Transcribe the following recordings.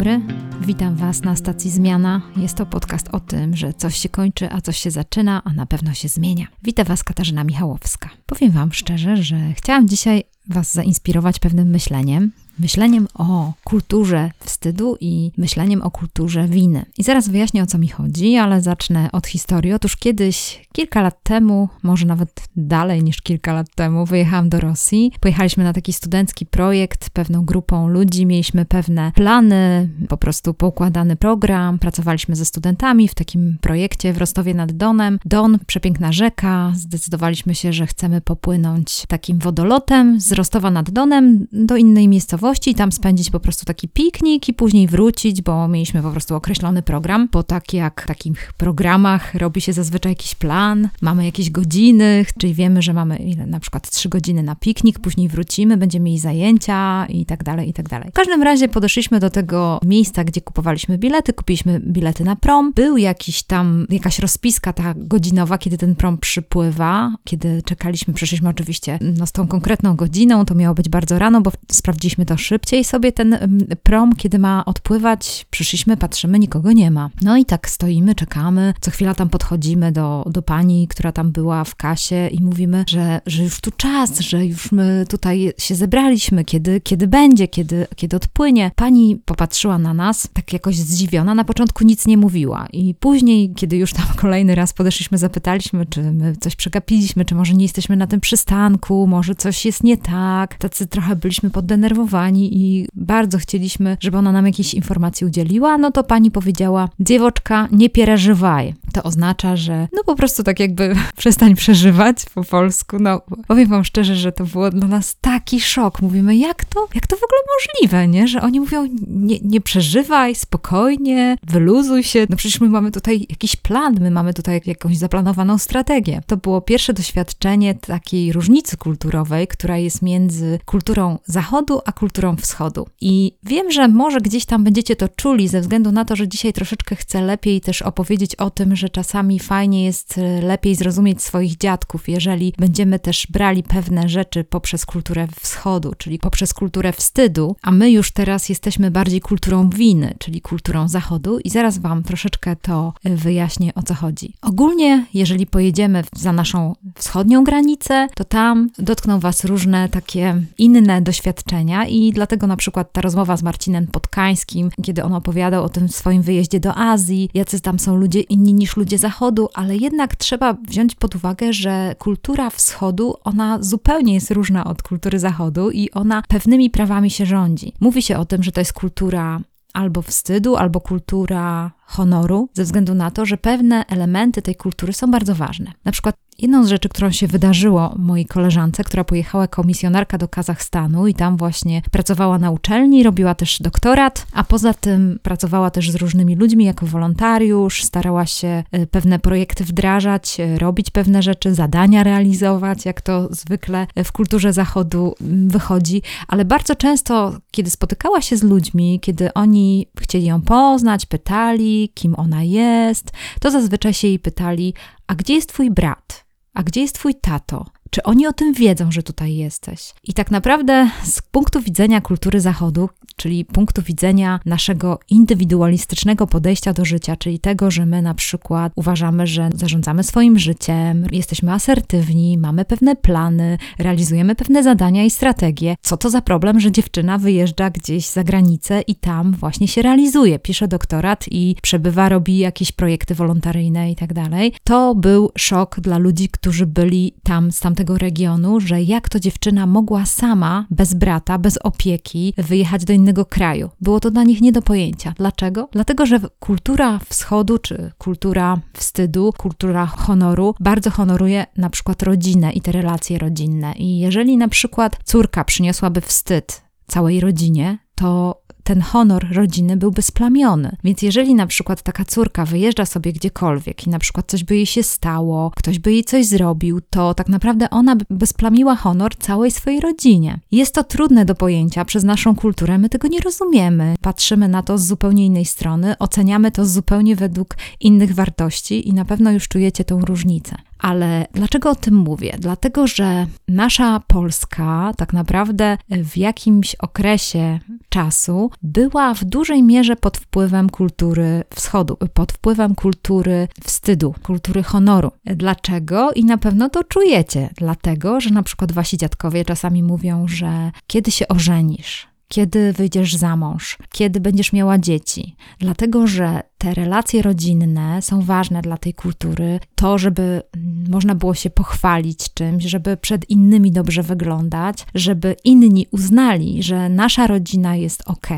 Dobry, witam Was na stacji Zmiana. Jest to podcast o tym, że coś się kończy, a coś się zaczyna, a na pewno się zmienia. Witam Was Katarzyna Michałowska. Powiem Wam szczerze, że chciałam dzisiaj Was zainspirować pewnym myśleniem, myśleniem o kulturze wstydu i myśleniem o kulturze winy. I zaraz wyjaśnię o co mi chodzi, ale zacznę od historii. Otóż kiedyś, kilka lat temu, może nawet dalej niż kilka lat temu, wyjechałam do Rosji. Pojechaliśmy na taki studencki projekt, pewną grupą ludzi, mieliśmy pewne plany, po prostu poukładany program, pracowaliśmy ze studentami w takim projekcie w Rostowie nad Donem. Don, przepiękna rzeka, zdecydowaliśmy się, że chcemy popłynąć takim wodolotem z Rostowa nad Donem do innej miejscowości i tam spędzić po prostu taki piknik i później wrócić, bo mieliśmy po prostu określony program, bo tak jak w takich programach robi się zazwyczaj jakiś plan, mamy jakieś godziny, czyli wiemy, że mamy na przykład trzy godziny na piknik, później wrócimy, będziemy mieli zajęcia i tak dalej, i tak dalej. W każdym razie podeszliśmy do tego miejsca, gdzie kupowaliśmy bilety, kupiliśmy bilety na prom, był jakiś tam, jakaś rozpiska ta godzinowa, kiedy ten prom przypływa, kiedy czekaliśmy, przyszliśmy oczywiście no, z tą konkretną godziną, to miało być bardzo rano, bo sprawdziliśmy to szybciej sobie ten prom, kiedy ma odpływać, przyszliśmy, patrzymy, nikogo nie ma. No i tak stoimy, czekamy, co chwila tam podchodzimy do, do pani, która tam była w kasie i mówimy, że, że już tu czas, że już my tutaj się zebraliśmy, kiedy, kiedy będzie, kiedy, kiedy odpłynie. Pani popatrzyła na nas, tak jakoś zdziwiona, na początku nic nie mówiła i później, kiedy już tam kolejny raz podeszliśmy, zapytaliśmy, czy my coś przegapiliśmy, czy może nie jesteśmy na tym przystanku, może coś jest nie tak. Tacy trochę byliśmy poddenerwowani pani i bardzo chcieliśmy, żeby ona nam jakieś informacji udzieliła, no to pani powiedziała: Dziewoczka, nie piereżywaj. To oznacza, że no po prostu tak jakby przestań przeżywać po polsku. No powiem wam szczerze, że to było dla nas taki szok. Mówimy, jak to, jak to w ogóle możliwe, nie? Że oni mówią, nie, nie przeżywaj, spokojnie, wyluzuj się. No przecież my mamy tutaj jakiś plan, my mamy tutaj jakąś zaplanowaną strategię. To było pierwsze doświadczenie takiej różnicy kulturowej, która jest między kulturą zachodu a kulturą kulturą wschodu. I wiem, że może gdzieś tam będziecie to czuli, ze względu na to, że dzisiaj troszeczkę chcę lepiej też opowiedzieć o tym, że czasami fajnie jest e, lepiej zrozumieć swoich dziadków, jeżeli będziemy też brali pewne rzeczy poprzez kulturę wschodu, czyli poprzez kulturę wstydu, a my już teraz jesteśmy bardziej kulturą winy, czyli kulturą zachodu, i zaraz Wam troszeczkę to e, wyjaśnię o co chodzi. Ogólnie, jeżeli pojedziemy za naszą wschodnią granicę, to tam dotkną Was różne takie inne doświadczenia i i dlatego na przykład ta rozmowa z Marcinem Podkańskim, kiedy on opowiadał o tym swoim wyjeździe do Azji, jacy tam są ludzie inni niż ludzie Zachodu, ale jednak trzeba wziąć pod uwagę, że kultura Wschodu, ona zupełnie jest różna od kultury Zachodu i ona pewnymi prawami się rządzi. Mówi się o tym, że to jest kultura albo wstydu, albo kultura honoru, ze względu na to, że pewne elementy tej kultury są bardzo ważne. Na przykład Jedną z rzeczy, którą się wydarzyło mojej koleżance, która pojechała jako misjonarka do Kazachstanu i tam właśnie pracowała na uczelni, robiła też doktorat, a poza tym pracowała też z różnymi ludźmi jako wolontariusz, starała się e, pewne projekty wdrażać, e, robić pewne rzeczy, zadania realizować, jak to zwykle w kulturze zachodu wychodzi, ale bardzo często, kiedy spotykała się z ludźmi, kiedy oni chcieli ją poznać, pytali, kim ona jest, to zazwyczaj się jej pytali, a gdzie jest twój brat? A gdzie jest twój tato? Czy oni o tym wiedzą, że tutaj jesteś? I tak naprawdę z punktu widzenia kultury Zachodu, czyli punktu widzenia naszego indywidualistycznego podejścia do życia, czyli tego, że my na przykład uważamy, że zarządzamy swoim życiem, jesteśmy asertywni, mamy pewne plany, realizujemy pewne zadania i strategie. Co to za problem, że dziewczyna wyjeżdża gdzieś za granicę i tam właśnie się realizuje, pisze doktorat i przebywa, robi jakieś projekty wolontaryjne i tak dalej. To był szok dla ludzi, którzy byli tam z tamtego tego regionu, że jak to dziewczyna mogła sama, bez brata, bez opieki, wyjechać do innego kraju. Było to dla nich nie do pojęcia. Dlaczego? Dlatego, że kultura wschodu, czy kultura wstydu, kultura honoru, bardzo honoruje na przykład rodzinę i te relacje rodzinne. I jeżeli na przykład córka przyniosłaby wstyd całej rodzinie, to ten honor rodziny byłby splamiony. Więc jeżeli na przykład taka córka wyjeżdża sobie gdziekolwiek i na przykład coś by jej się stało, ktoś by jej coś zrobił, to tak naprawdę ona by splamiła honor całej swojej rodzinie. Jest to trudne do pojęcia przez naszą kulturę, my tego nie rozumiemy. Patrzymy na to z zupełnie innej strony, oceniamy to zupełnie według innych wartości i na pewno już czujecie tą różnicę. Ale dlaczego o tym mówię? Dlatego, że nasza Polska tak naprawdę w jakimś okresie czasu była w dużej mierze pod wpływem kultury wschodu, pod wpływem kultury wstydu, kultury honoru. Dlaczego? I na pewno to czujecie. Dlatego, że na przykład wasi dziadkowie czasami mówią, że kiedy się ożenisz, kiedy wyjdziesz za mąż, kiedy będziesz miała dzieci. Dlatego, że te relacje rodzinne są ważne dla tej kultury. To, żeby można było się pochwalić czymś, żeby przed innymi dobrze wyglądać, żeby inni uznali, że nasza rodzina jest ok.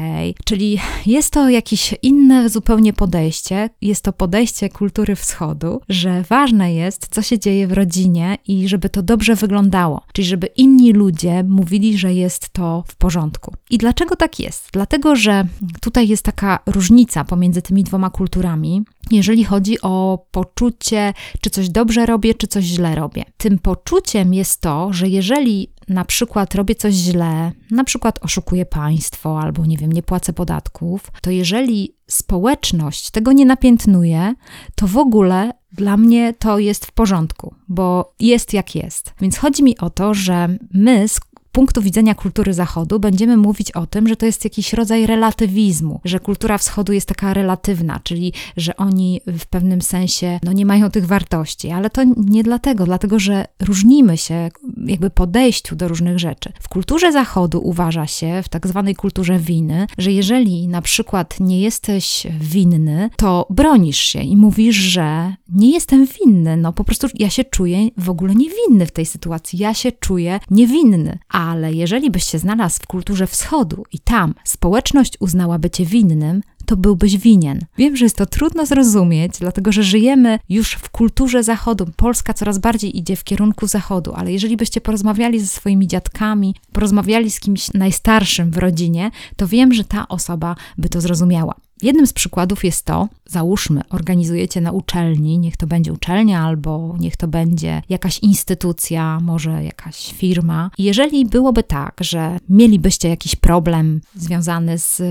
Czyli jest to jakieś inne zupełnie podejście. Jest to podejście kultury wschodu, że ważne jest, co się dzieje w rodzinie i żeby to dobrze wyglądało. Czyli żeby inni ludzie mówili, że jest to w porządku. I dlaczego tak jest? Dlatego, że tutaj jest taka różnica pomiędzy tymi dwoma kulturami, jeżeli chodzi o poczucie, czy coś dobrze robię, czy coś źle robię. Tym poczuciem jest to, że jeżeli na przykład robię coś źle, na przykład oszukuję państwo albo nie wiem, nie płacę podatków, to jeżeli społeczność tego nie napiętnuje, to w ogóle dla mnie to jest w porządku, bo jest jak jest. Więc chodzi mi o to, że my punktu widzenia kultury Zachodu będziemy mówić o tym, że to jest jakiś rodzaj relatywizmu, że kultura Wschodu jest taka relatywna, czyli że oni w pewnym sensie no, nie mają tych wartości, ale to nie dlatego, dlatego że różnimy się jakby podejściu do różnych rzeczy. W kulturze Zachodu uważa się, w tak zwanej kulturze winy, że jeżeli na przykład nie jesteś winny, to bronisz się i mówisz, że nie jestem winny, no po prostu ja się czuję w ogóle niewinny w tej sytuacji, ja się czuję niewinny, a ale jeżeli byś się znalazł w kulturze wschodu i tam społeczność uznałaby cię winnym, to byłbyś winien. Wiem, że jest to trudno zrozumieć, dlatego że żyjemy już w kulturze zachodu. Polska coraz bardziej idzie w kierunku zachodu, ale jeżeli byście porozmawiali ze swoimi dziadkami, porozmawiali z kimś najstarszym w rodzinie, to wiem, że ta osoba by to zrozumiała. Jednym z przykładów jest to, załóżmy, organizujecie na uczelni, niech to będzie uczelnia albo niech to będzie jakaś instytucja, może jakaś firma. jeżeli byłoby tak, że mielibyście jakiś problem związany z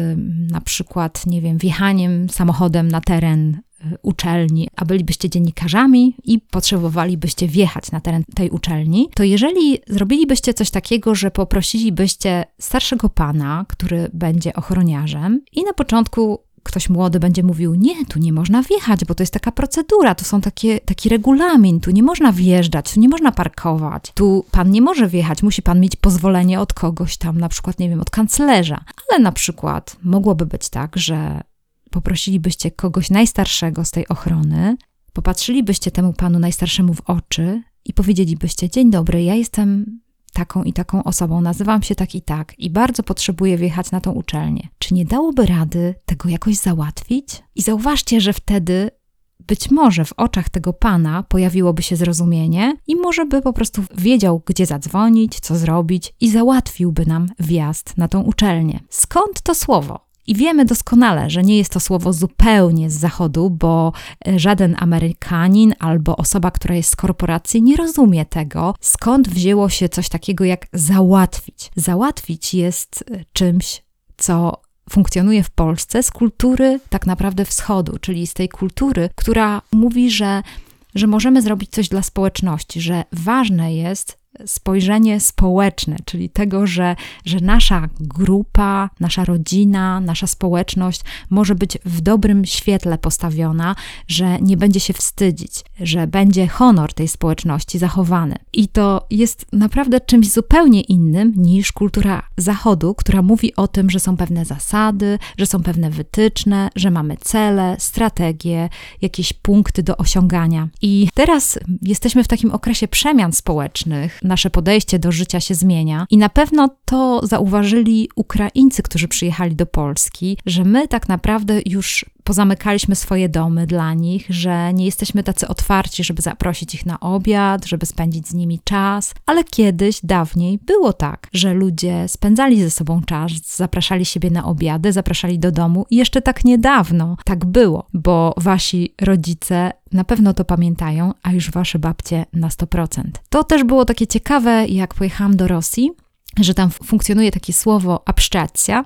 na przykład, nie wiem, wjechaniem samochodem na teren y, uczelni, a bylibyście dziennikarzami i potrzebowalibyście wjechać na teren tej uczelni, to jeżeli zrobilibyście coś takiego, że poprosilibyście starszego pana, który będzie ochroniarzem i na początku ktoś młody będzie mówił: Nie, tu nie można wjechać, bo to jest taka procedura, to są takie, taki regulamin, tu nie można wjeżdżać, tu nie można parkować, tu pan nie może wjechać, musi pan mieć pozwolenie od kogoś tam, na przykład, nie wiem, od kanclerza. Ale na przykład mogłoby być tak, że poprosilibyście kogoś najstarszego z tej ochrony, popatrzylibyście temu panu najstarszemu w oczy i powiedzielibyście: Dzień dobry, ja jestem taką i taką osobą, nazywam się tak i tak i bardzo potrzebuję wjechać na tą uczelnię. Czy nie dałoby rady tego jakoś załatwić? I zauważcie, że wtedy być może w oczach tego pana pojawiłoby się zrozumienie i może by po prostu wiedział, gdzie zadzwonić, co zrobić i załatwiłby nam wjazd na tą uczelnię. Skąd to słowo? I wiemy doskonale, że nie jest to słowo zupełnie z zachodu, bo e, żaden Amerykanin albo osoba, która jest z korporacji, nie rozumie tego, skąd wzięło się coś takiego jak załatwić. Załatwić jest e, czymś, co funkcjonuje w Polsce z kultury tak naprawdę wschodu, czyli z tej kultury, która mówi, że, że możemy zrobić coś dla społeczności, że ważne jest spojrzenie społeczne, czyli tego, że, że nasza grupa, nasza rodzina, nasza społeczność może być w dobrym świetle postawiona, że nie będzie się wstydzić, że będzie honor tej społeczności zachowany. I to jest naprawdę czymś zupełnie innym niż kultura Zachodu, która mówi o tym, że są pewne zasady, że są pewne wytyczne, że mamy cele, strategie, jakieś punkty do osiągania. I teraz jesteśmy w takim okresie przemian społecznych nasze podejście do życia się zmienia. I na pewno to zauważyli Ukraińcy, którzy przyjechali do Polski, że my tak naprawdę już pozamykaliśmy swoje domy dla nich, że nie jesteśmy tacy otwarci, żeby zaprosić ich na obiad, żeby spędzić z nimi czas, ale kiedyś, dawniej było tak, że ludzie spędzali ze sobą czas, zapraszali siebie na obiady, zapraszali do domu i jeszcze tak niedawno tak było, bo wasi rodzice na pewno to pamiętają, a już wasze babcie na 100%. To też było takie ciekawe, jak pojechałam do Rosji że tam funkcjonuje takie słowo abszczacja.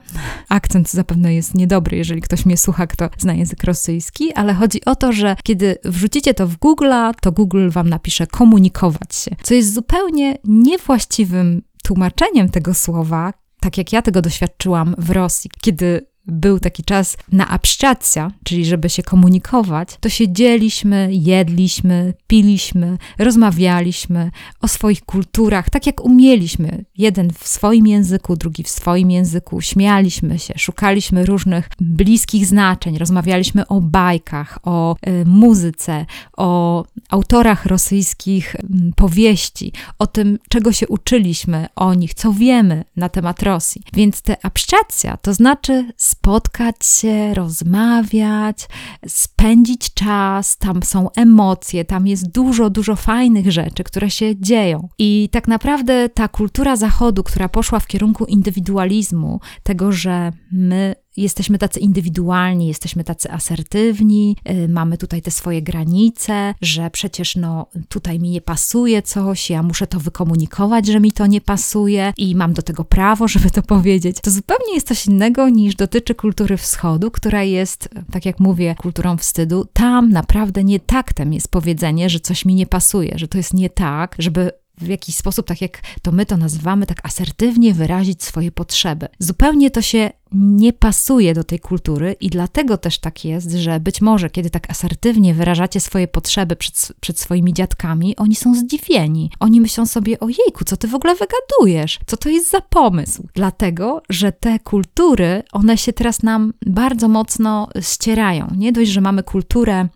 Akcent zapewne jest niedobry, jeżeli ktoś mnie słucha, kto zna język rosyjski, ale chodzi o to, że kiedy wrzucicie to w Google, to Google wam napisze komunikować się, co jest zupełnie niewłaściwym tłumaczeniem tego słowa, tak jak ja tego doświadczyłam w Rosji, kiedy był taki czas na abszczacja, czyli żeby się komunikować, to siedzieliśmy, jedliśmy, piliśmy, rozmawialiśmy o swoich kulturach, tak jak umieliśmy. Jeden w swoim języku, drugi w swoim języku. Śmialiśmy się, szukaliśmy różnych bliskich znaczeń, rozmawialiśmy o bajkach, o y, muzyce, o autorach rosyjskich y, powieści, o tym, czego się uczyliśmy o nich, co wiemy na temat Rosji. Więc te abszczacja to znaczy spotkać się, rozmawiać, spędzić czas, tam są emocje, tam jest dużo, dużo fajnych rzeczy, które się dzieją. I tak naprawdę ta kultura Zachodu, która poszła w kierunku indywidualizmu, tego, że my jesteśmy tacy indywidualni, jesteśmy tacy asertywni, yy, mamy tutaj te swoje granice, że przecież no tutaj mi nie pasuje coś, ja muszę to wykomunikować, że mi to nie pasuje i mam do tego prawo, żeby to powiedzieć. To zupełnie jest coś innego niż dotyczy kultury wschodu, która jest, tak jak mówię, kulturą wstydu. Tam naprawdę nie taktem jest powiedzenie, że coś mi nie pasuje, że to jest nie tak, żeby w jakiś sposób, tak jak to my to nazywamy, tak asertywnie wyrazić swoje potrzeby. Zupełnie to się nie pasuje do tej kultury i dlatego też tak jest, że być może, kiedy tak asertywnie wyrażacie swoje potrzeby przed, przed swoimi dziadkami, oni są zdziwieni. Oni myślą sobie, ojejku, co ty w ogóle wygadujesz? Co to jest za pomysł? Dlatego, że te kultury, one się teraz nam bardzo mocno ścierają. Nie dość, że mamy kulturę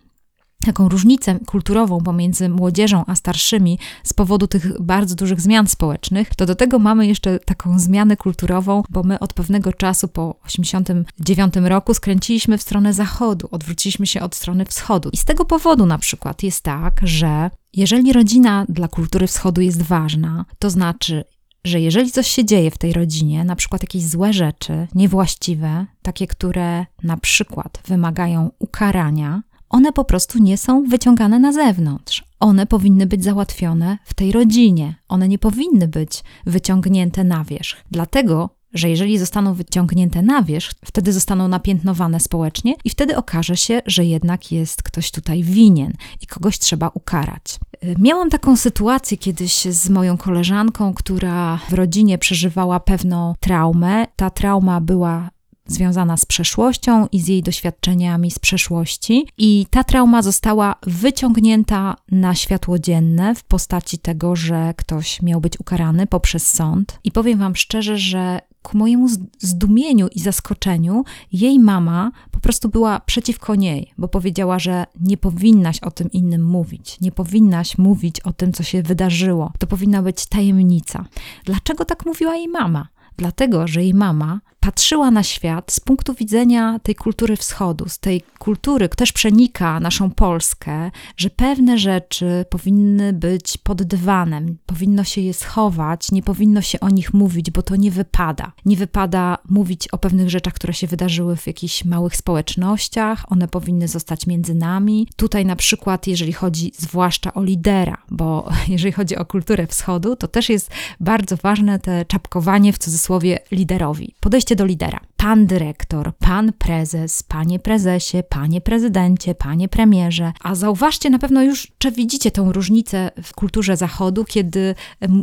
taką różnicę kulturową pomiędzy młodzieżą a starszymi z powodu tych bardzo dużych zmian społecznych, to do tego mamy jeszcze taką zmianę kulturową, bo my od pewnego czasu po 89 roku skręciliśmy w stronę zachodu, odwróciliśmy się od strony wschodu. I z tego powodu na przykład jest tak, że jeżeli rodzina dla kultury wschodu jest ważna, to znaczy że jeżeli coś się dzieje w tej rodzinie, na przykład jakieś złe rzeczy, niewłaściwe, takie, które na przykład wymagają ukarania, one po prostu nie są wyciągane na zewnątrz. One powinny być załatwione w tej rodzinie. One nie powinny być wyciągnięte na wierzch. Dlatego że jeżeli zostaną wyciągnięte na wierzch, wtedy zostaną napiętnowane społecznie i wtedy okaże się, że jednak jest ktoś tutaj winien i kogoś trzeba ukarać. Miałam taką sytuację kiedyś z moją koleżanką, która w rodzinie przeżywała pewną traumę. Ta trauma była związana z przeszłością i z jej doświadczeniami z przeszłości. I ta trauma została wyciągnięta na światło dzienne w postaci tego, że ktoś miał być ukarany poprzez sąd. I powiem Wam szczerze, że ku mojemu zdumieniu i zaskoczeniu, jej mama po prostu była przeciwko niej, bo powiedziała, że nie powinnaś o tym innym mówić, nie powinnaś mówić o tym, co się wydarzyło. To powinna być tajemnica. Dlaczego tak mówiła jej mama? Dlatego, że jej mama patrzyła na świat z punktu widzenia tej kultury wschodu, z tej kultury, która też przenika naszą Polskę, że pewne rzeczy powinny być pod dywanem, powinno się je schować, nie powinno się o nich mówić, bo to nie wypada. Nie wypada mówić o pewnych rzeczach, które się wydarzyły w jakichś małych społecznościach, one powinny zostać między nami. Tutaj na przykład, jeżeli chodzi zwłaszcza o lidera, bo jeżeli chodzi o kulturę wschodu, to też jest bardzo ważne te czapkowanie w cudzysłowie liderowi. Podejście do lidera pan dyrektor, pan prezes, panie prezesie, panie prezydencie, panie premierze. A zauważcie, na pewno już czy widzicie tą różnicę w kulturze zachodu, kiedy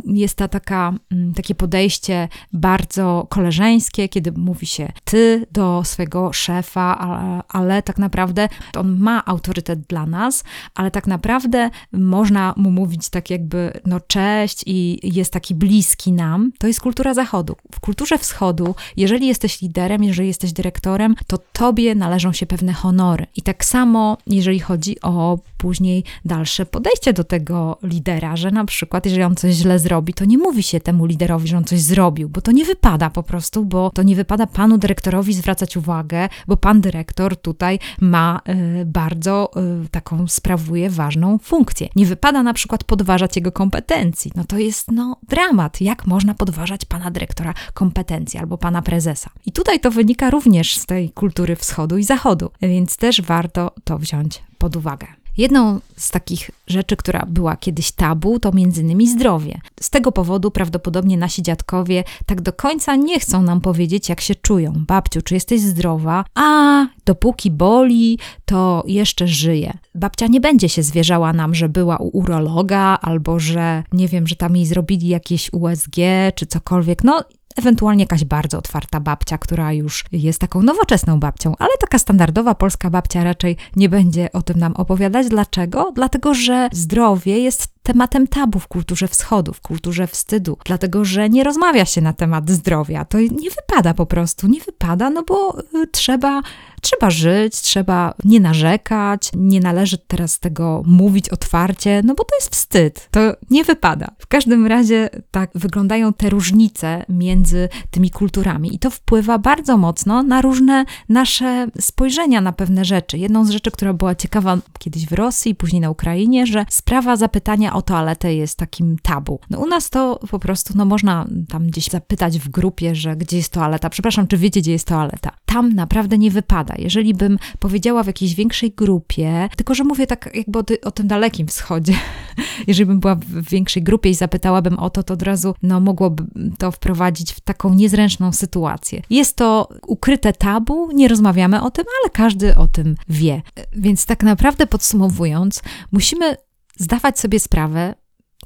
jest ta taka, takie podejście bardzo koleżeńskie, kiedy mówi się ty do swojego szefa, ale tak naprawdę on ma autorytet dla nas, ale tak naprawdę można mu mówić tak jakby no cześć i jest taki bliski nam. To jest kultura zachodu. W kulturze wschodu, jeżeli jesteś liderem, liderem, jeżeli jesteś dyrektorem, to tobie należą się pewne honory. I tak samo, jeżeli chodzi o później dalsze podejście do tego lidera, że na przykład, jeżeli on coś źle zrobi, to nie mówi się temu liderowi, że on coś zrobił, bo to nie wypada po prostu, bo to nie wypada panu dyrektorowi zwracać uwagę, bo pan dyrektor tutaj ma y, bardzo y, taką, sprawuje ważną funkcję. Nie wypada na przykład podważać jego kompetencji. No to jest, no, dramat. Jak można podważać pana dyrektora kompetencji albo pana prezesa? I tutaj Tutaj to wynika również z tej kultury wschodu i zachodu, więc też warto to wziąć pod uwagę. Jedną z takich rzeczy, która była kiedyś tabu, to między innymi zdrowie. Z tego powodu prawdopodobnie nasi dziadkowie tak do końca nie chcą nam powiedzieć, jak się czują. Babciu, czy jesteś zdrowa? A, dopóki boli, to jeszcze żyje. Babcia nie będzie się zwierzała nam, że była u urologa, albo że nie wiem, że tam jej zrobili jakieś USG czy cokolwiek. No, ewentualnie jakaś bardzo otwarta babcia, która już jest taką nowoczesną babcią, ale taka standardowa polska babcia raczej nie będzie o tym nam opowiadać. Dlaczego? Dlatego, że zdrowie jest tematem tabu w kulturze wschodu, w kulturze wstydu, dlatego że nie rozmawia się na temat zdrowia. To nie wypada po prostu, nie wypada, no bo y, trzeba Trzeba żyć, trzeba nie narzekać, nie należy teraz tego mówić otwarcie, no bo to jest wstyd, to nie wypada. W każdym razie tak wyglądają te różnice między tymi kulturami i to wpływa bardzo mocno na różne nasze spojrzenia na pewne rzeczy. Jedną z rzeczy, która była ciekawa kiedyś w Rosji, później na Ukrainie, że sprawa zapytania o toaletę jest takim tabu. No u nas to po prostu, no można tam gdzieś zapytać w grupie, że gdzie jest toaleta, przepraszam, czy wiecie, gdzie jest toaleta. Tam naprawdę nie wypada. Jeżeli bym powiedziała w jakiejś większej grupie, tylko że mówię tak jakby o, o tym dalekim wschodzie, jeżeli bym była w większej grupie i zapytałabym o to, to od razu no, mogłoby to wprowadzić w taką niezręczną sytuację. Jest to ukryte tabu, nie rozmawiamy o tym, ale każdy o tym wie. Więc tak naprawdę podsumowując, musimy zdawać sobie sprawę,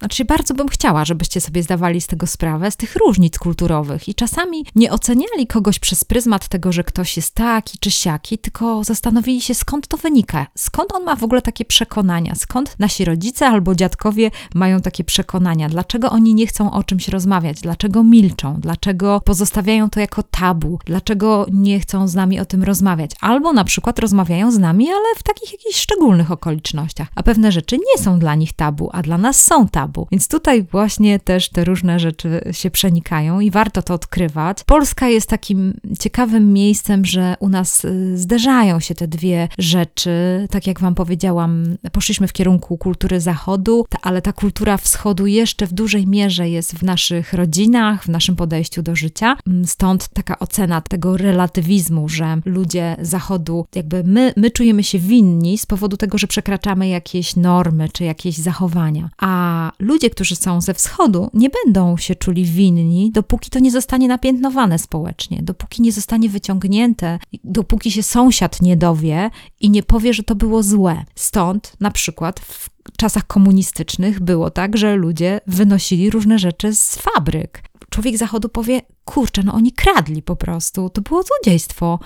znaczy, bardzo bym chciała, żebyście sobie zdawali z tego sprawę, z tych różnic kulturowych i czasami nie oceniali kogoś przez pryzmat tego, że ktoś jest taki czy siaki, tylko zastanowili się, skąd to wynika, skąd on ma w ogóle takie przekonania, skąd nasi rodzice albo dziadkowie mają takie przekonania, dlaczego oni nie chcą o czymś rozmawiać, dlaczego milczą, dlaczego pozostawiają to jako tabu, dlaczego nie chcą z nami o tym rozmawiać, albo na przykład rozmawiają z nami, ale w takich jakichś szczególnych okolicznościach, a pewne rzeczy nie są dla nich tabu, a dla nas są tabu tabu. Więc tutaj właśnie też te różne rzeczy się przenikają i warto to odkrywać. Polska jest takim ciekawym miejscem, że u nas y, zderzają się te dwie rzeczy. Tak jak Wam powiedziałam, poszliśmy w kierunku kultury zachodu, ale ta kultura wschodu jeszcze w dużej mierze jest w naszych rodzinach, w naszym podejściu do życia. Mm, stąd taka ocena tego relatywizmu, że ludzie zachodu, jakby my, my czujemy się winni z powodu tego, że przekraczamy jakieś normy czy jakieś zachowania. A ludzie, którzy są ze wschodu, nie będą się czuli winni, dopóki to nie zostanie napiętnowane społecznie, dopóki nie zostanie wyciągnięte, dopóki się sąsiad nie dowie i nie powie, że to było złe. Stąd na przykład w czasach komunistycznych było tak, że ludzie wynosili różne rzeczy z fabryk. Człowiek zachodu powie, kurczę, no oni kradli po prostu, to było złodziejstwo,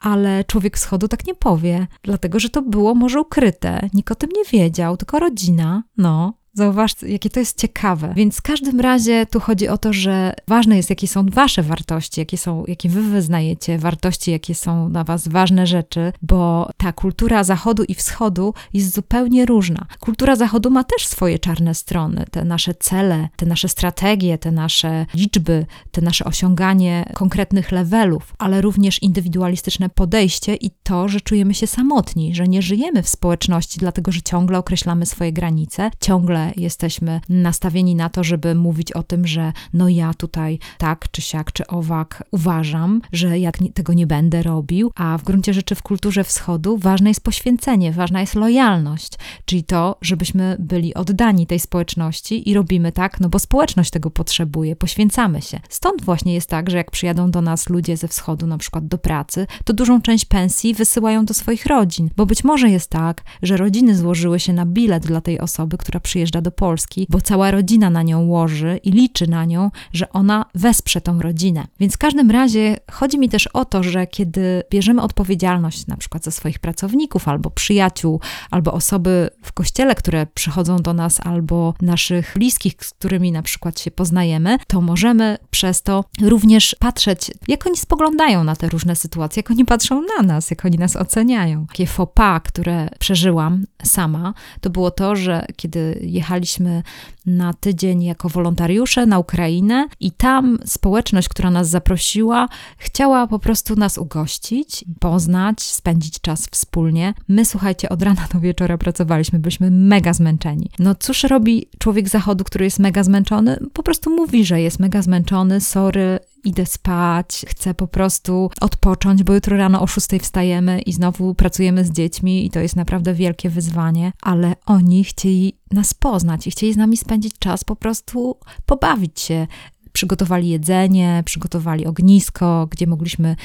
ale człowiek wschodu tak nie powie, dlatego że to było może ukryte, nikt o tym nie wiedział, tylko rodzina, no, Zauważ, jakie to jest ciekawe. Więc w każdym razie tu chodzi o to, że ważne jest, jakie są wasze wartości, jakie są, jakie wy wyznajecie, wartości, jakie są dla was ważne rzeczy, bo ta kultura zachodu i wschodu jest zupełnie różna. Kultura zachodu ma też swoje czarne strony, te nasze cele, te nasze strategie, te nasze liczby, te nasze osiąganie konkretnych levelów, ale również indywidualistyczne podejście i to, że czujemy się samotni, że nie żyjemy w społeczności, dlatego że ciągle określamy swoje granice, ciągle jesteśmy nastawieni na to, żeby mówić o tym, że no ja tutaj tak czy siak czy owak uważam, że jak tego nie będę robił, a w gruncie rzeczy w kulturze wschodu ważne jest poświęcenie, ważna jest lojalność, czyli to, żebyśmy byli oddani tej społeczności i robimy tak, no bo społeczność tego potrzebuje, poświęcamy się. Stąd właśnie jest tak, że jak przyjadą do nas ludzie ze wschodu, na przykład do pracy, to dużą część pensji wysyłają do swoich rodzin, bo być może jest tak, że rodziny złożyły się na bilet dla tej osoby, która przyjeżdża przyjeżdża do Polski, bo cała rodzina na nią łoży i liczy na nią, że ona wesprze tą rodzinę. Więc w każdym razie chodzi mi też o to, że kiedy bierzemy odpowiedzialność na przykład za swoich pracowników albo przyjaciół, albo osoby w kościele, które przychodzą do nas, albo naszych bliskich, z którymi na przykład się poznajemy, to możemy przez to również patrzeć, jak oni spoglądają na te różne sytuacje, jak oni patrzą na nas, jak oni nas oceniają. Takie faux pas, które przeżyłam sama, to było to, że kiedy jechaliśmy na tydzień jako wolontariusze na Ukrainę i tam społeczność, która nas zaprosiła, chciała po prostu nas ugościć, poznać, spędzić czas wspólnie. My, słuchajcie, od rana do wieczora pracowaliśmy, byliśmy mega zmęczeni. No cóż robi człowiek zachodu, który jest mega zmęczony? Po prostu mówi, że jest mega zmęczony, sorry, idę spać, chcę po prostu odpocząć, bo jutro rano o 6 wstajemy i znowu pracujemy z dziećmi i to jest naprawdę wielkie wyzwanie, ale oni chcieli nas poznać i chcieli z nami spędzić czas, po prostu pobawić się, przygotowali jedzenie, przygotowali ognisko, gdzie mogliśmy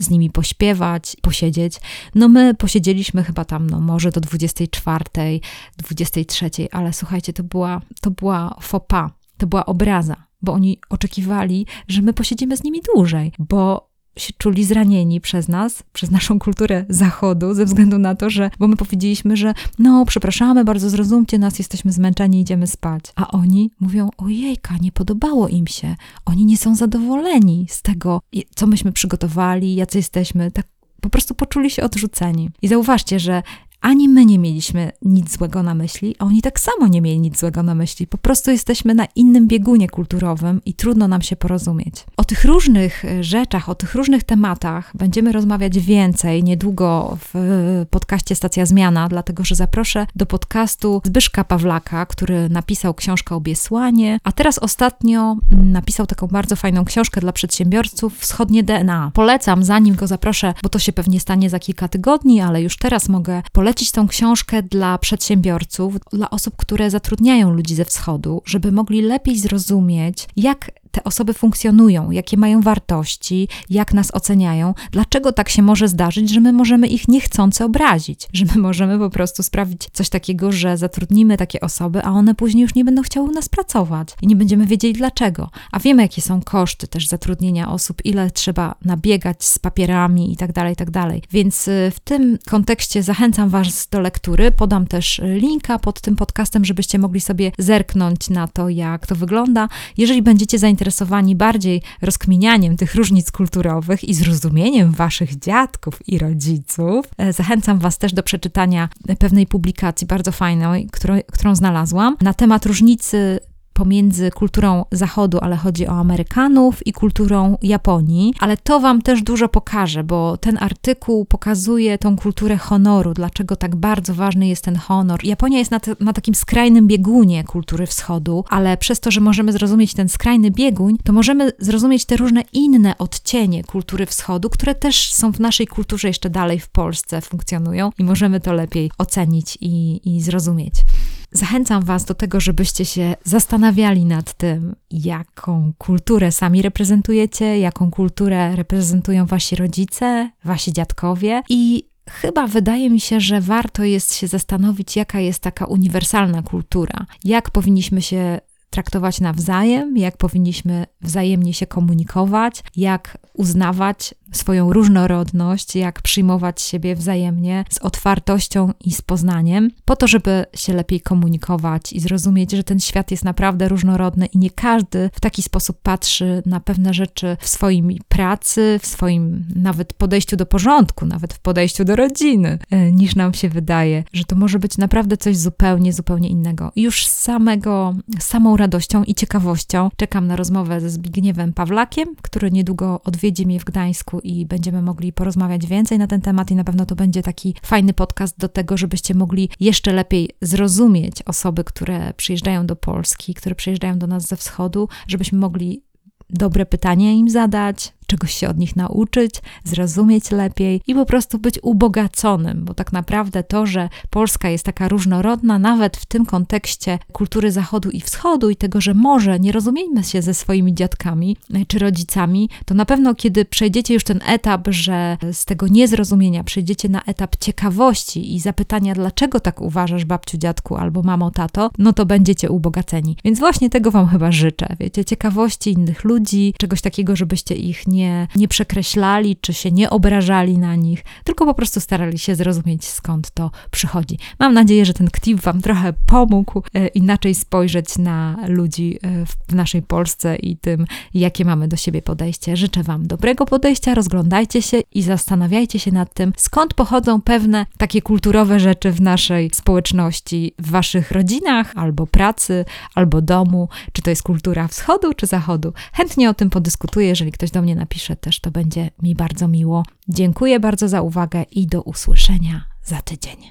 z nimi pośpiewać, posiedzieć. No my posiedzieliśmy chyba tam, no może do 24, 23, ale słuchajcie, to była, to była pas, to była obraza, bo oni oczekiwali, że my posiedzimy z nimi dłużej, bo się czuli zranieni przez nas, przez naszą kulturę zachodu, ze względu na to, że, bo my powiedzieliśmy, że no, przepraszamy, bardzo zrozumcie nas, jesteśmy zmęczeni, idziemy spać. A oni mówią, ojejka, nie podobało im się. Oni nie są zadowoleni z tego, co myśmy przygotowali, jacy jesteśmy. Tak po prostu poczuli się odrzuceni. I zauważcie, że ani my nie mieliśmy nic złego na myśli, a oni tak samo nie mieli nic złego na myśli. Po prostu jesteśmy na innym biegunie kulturowym i trudno nam się porozumieć. O tych różnych e, rzeczach, o tych różnych tematach będziemy rozmawiać więcej niedługo w podcaście Stacja Zmiana, dlatego że zaproszę do podcastu Zbyszka Pawlaka, który napisał książkę Obiesłanie, a teraz ostatnio mm, napisał taką bardzo fajną książkę dla przedsiębiorców Wschodnie DNA. Polecam, zanim go zaproszę, bo to się pewnie stanie za kilka tygodni, ale już teraz mogę polecić polecić tą książkę dla przedsiębiorców, dla osób, które zatrudniają ludzi ze wschodu, żeby mogli lepiej zrozumieć, jak te osoby funkcjonują, jakie mają wartości, jak nas oceniają, dlaczego tak się może zdarzyć, że my możemy ich niechcący obrazić, że my możemy po prostu sprawić coś takiego, że zatrudnimy takie osoby, a one później już nie będą chciały u nas pracować i nie będziemy wiedzieli dlaczego. A wiemy, jakie są koszty też zatrudnienia osób, ile trzeba nabiegać z papierami i tak dalej, i tak. Więc y, w tym kontekście zachęcam Was do lektury. Podam też linka pod tym podcastem, żebyście mogli sobie zerknąć na to, jak to wygląda. Jeżeli będziecie zainteresowani, zainteresowani bardziej rozkminianiem tych różnic kulturowych i zrozumieniem waszych dziadków i rodziców, e, zachęcam was też do przeczytania pewnej publikacji bardzo fajnej, którą, którą znalazłam na temat różnicy pomiędzy kulturą Zachodu, ale chodzi o Amerykanów, i kulturą Japonii. Ale to Wam też dużo pokaże, bo ten artykuł pokazuje tą kulturę honoru, dlaczego tak bardzo ważny jest ten honor. Japonia jest na, te, na takim skrajnym biegunie kultury wschodu, ale przez to, że możemy zrozumieć ten skrajny bieguń, to możemy zrozumieć te różne inne odcienie kultury wschodu, które też są w naszej kulturze jeszcze dalej w Polsce funkcjonują i możemy to lepiej ocenić i, i zrozumieć. Zachęcam Was do tego, żebyście się zastanawiali nad tym, jaką kulturę sami reprezentujecie, jaką kulturę reprezentują Wasi rodzice, Wasi dziadkowie. I Chyba wydaje mi się, że warto jest się zastanowić, jaka jest taka uniwersalna kultura, jak powinniśmy się traktować nawzajem, jak powinniśmy wzajemnie się komunikować, jak uznawać swoją różnorodność, jak przyjmować siebie wzajemnie z otwartością i z poznaniem, po to, żeby się lepiej komunikować i zrozumieć, że ten świat jest naprawdę różnorodny i nie każdy w taki sposób patrzy na pewne rzeczy w swoim pracy, w swoim nawet podejściu do porządku, nawet w podejściu do rodziny, e, niż nam się wydaje, że to może być naprawdę coś zupełnie, zupełnie innego. Już z samego, samą radością i ciekawością czekam na rozmowę ze Zbigniewem Pawlakiem, który niedługo odwiedzi mnie w Gdańsku i będziemy mogli porozmawiać więcej na ten temat i na pewno to będzie taki fajny podcast do tego, żebyście mogli jeszcze lepiej zrozumieć osoby, które przyjeżdżają do Polski, które przyjeżdżają do nas ze wschodu, żebyśmy mogli dobre pytania im zadać, czegoś się od nich nauczyć, zrozumieć lepiej i po prostu być ubogaconym, bo tak naprawdę to, że Polska jest taka różnorodna, nawet w tym kontekście kultury zachodu i wschodu i tego, że może nie rozumiemy się ze swoimi dziadkami czy rodzicami, to na pewno kiedy przejdziecie już ten etap, że z tego niezrozumienia przejdziecie na etap ciekawości i zapytania, dlaczego tak uważasz, babciu, dziadku albo mamo, tato, no to będziecie ubogaceni. Więc właśnie tego Wam chyba życzę, wiecie, ciekawości innych ludzi, czegoś takiego, żebyście ich nie nie, nie przekreślali, czy się nie obrażali na nich, tylko po prostu starali się zrozumieć, skąd to przychodzi. Mam nadzieję, że ten ktip Wam trochę pomógł e, inaczej spojrzeć na ludzi e, w naszej Polsce i tym, jakie mamy do siebie podejście. Życzę Wam dobrego podejścia, rozglądajcie się i zastanawiajcie się nad tym, skąd pochodzą pewne takie kulturowe rzeczy w naszej społeczności, w Waszych rodzinach, albo pracy, albo domu, czy to jest kultura wschodu, czy zachodu. Chętnie o tym podyskutuję, jeżeli ktoś do mnie napisze też, to będzie mi bardzo miło. Dziękuję bardzo za uwagę i do usłyszenia za tydzień.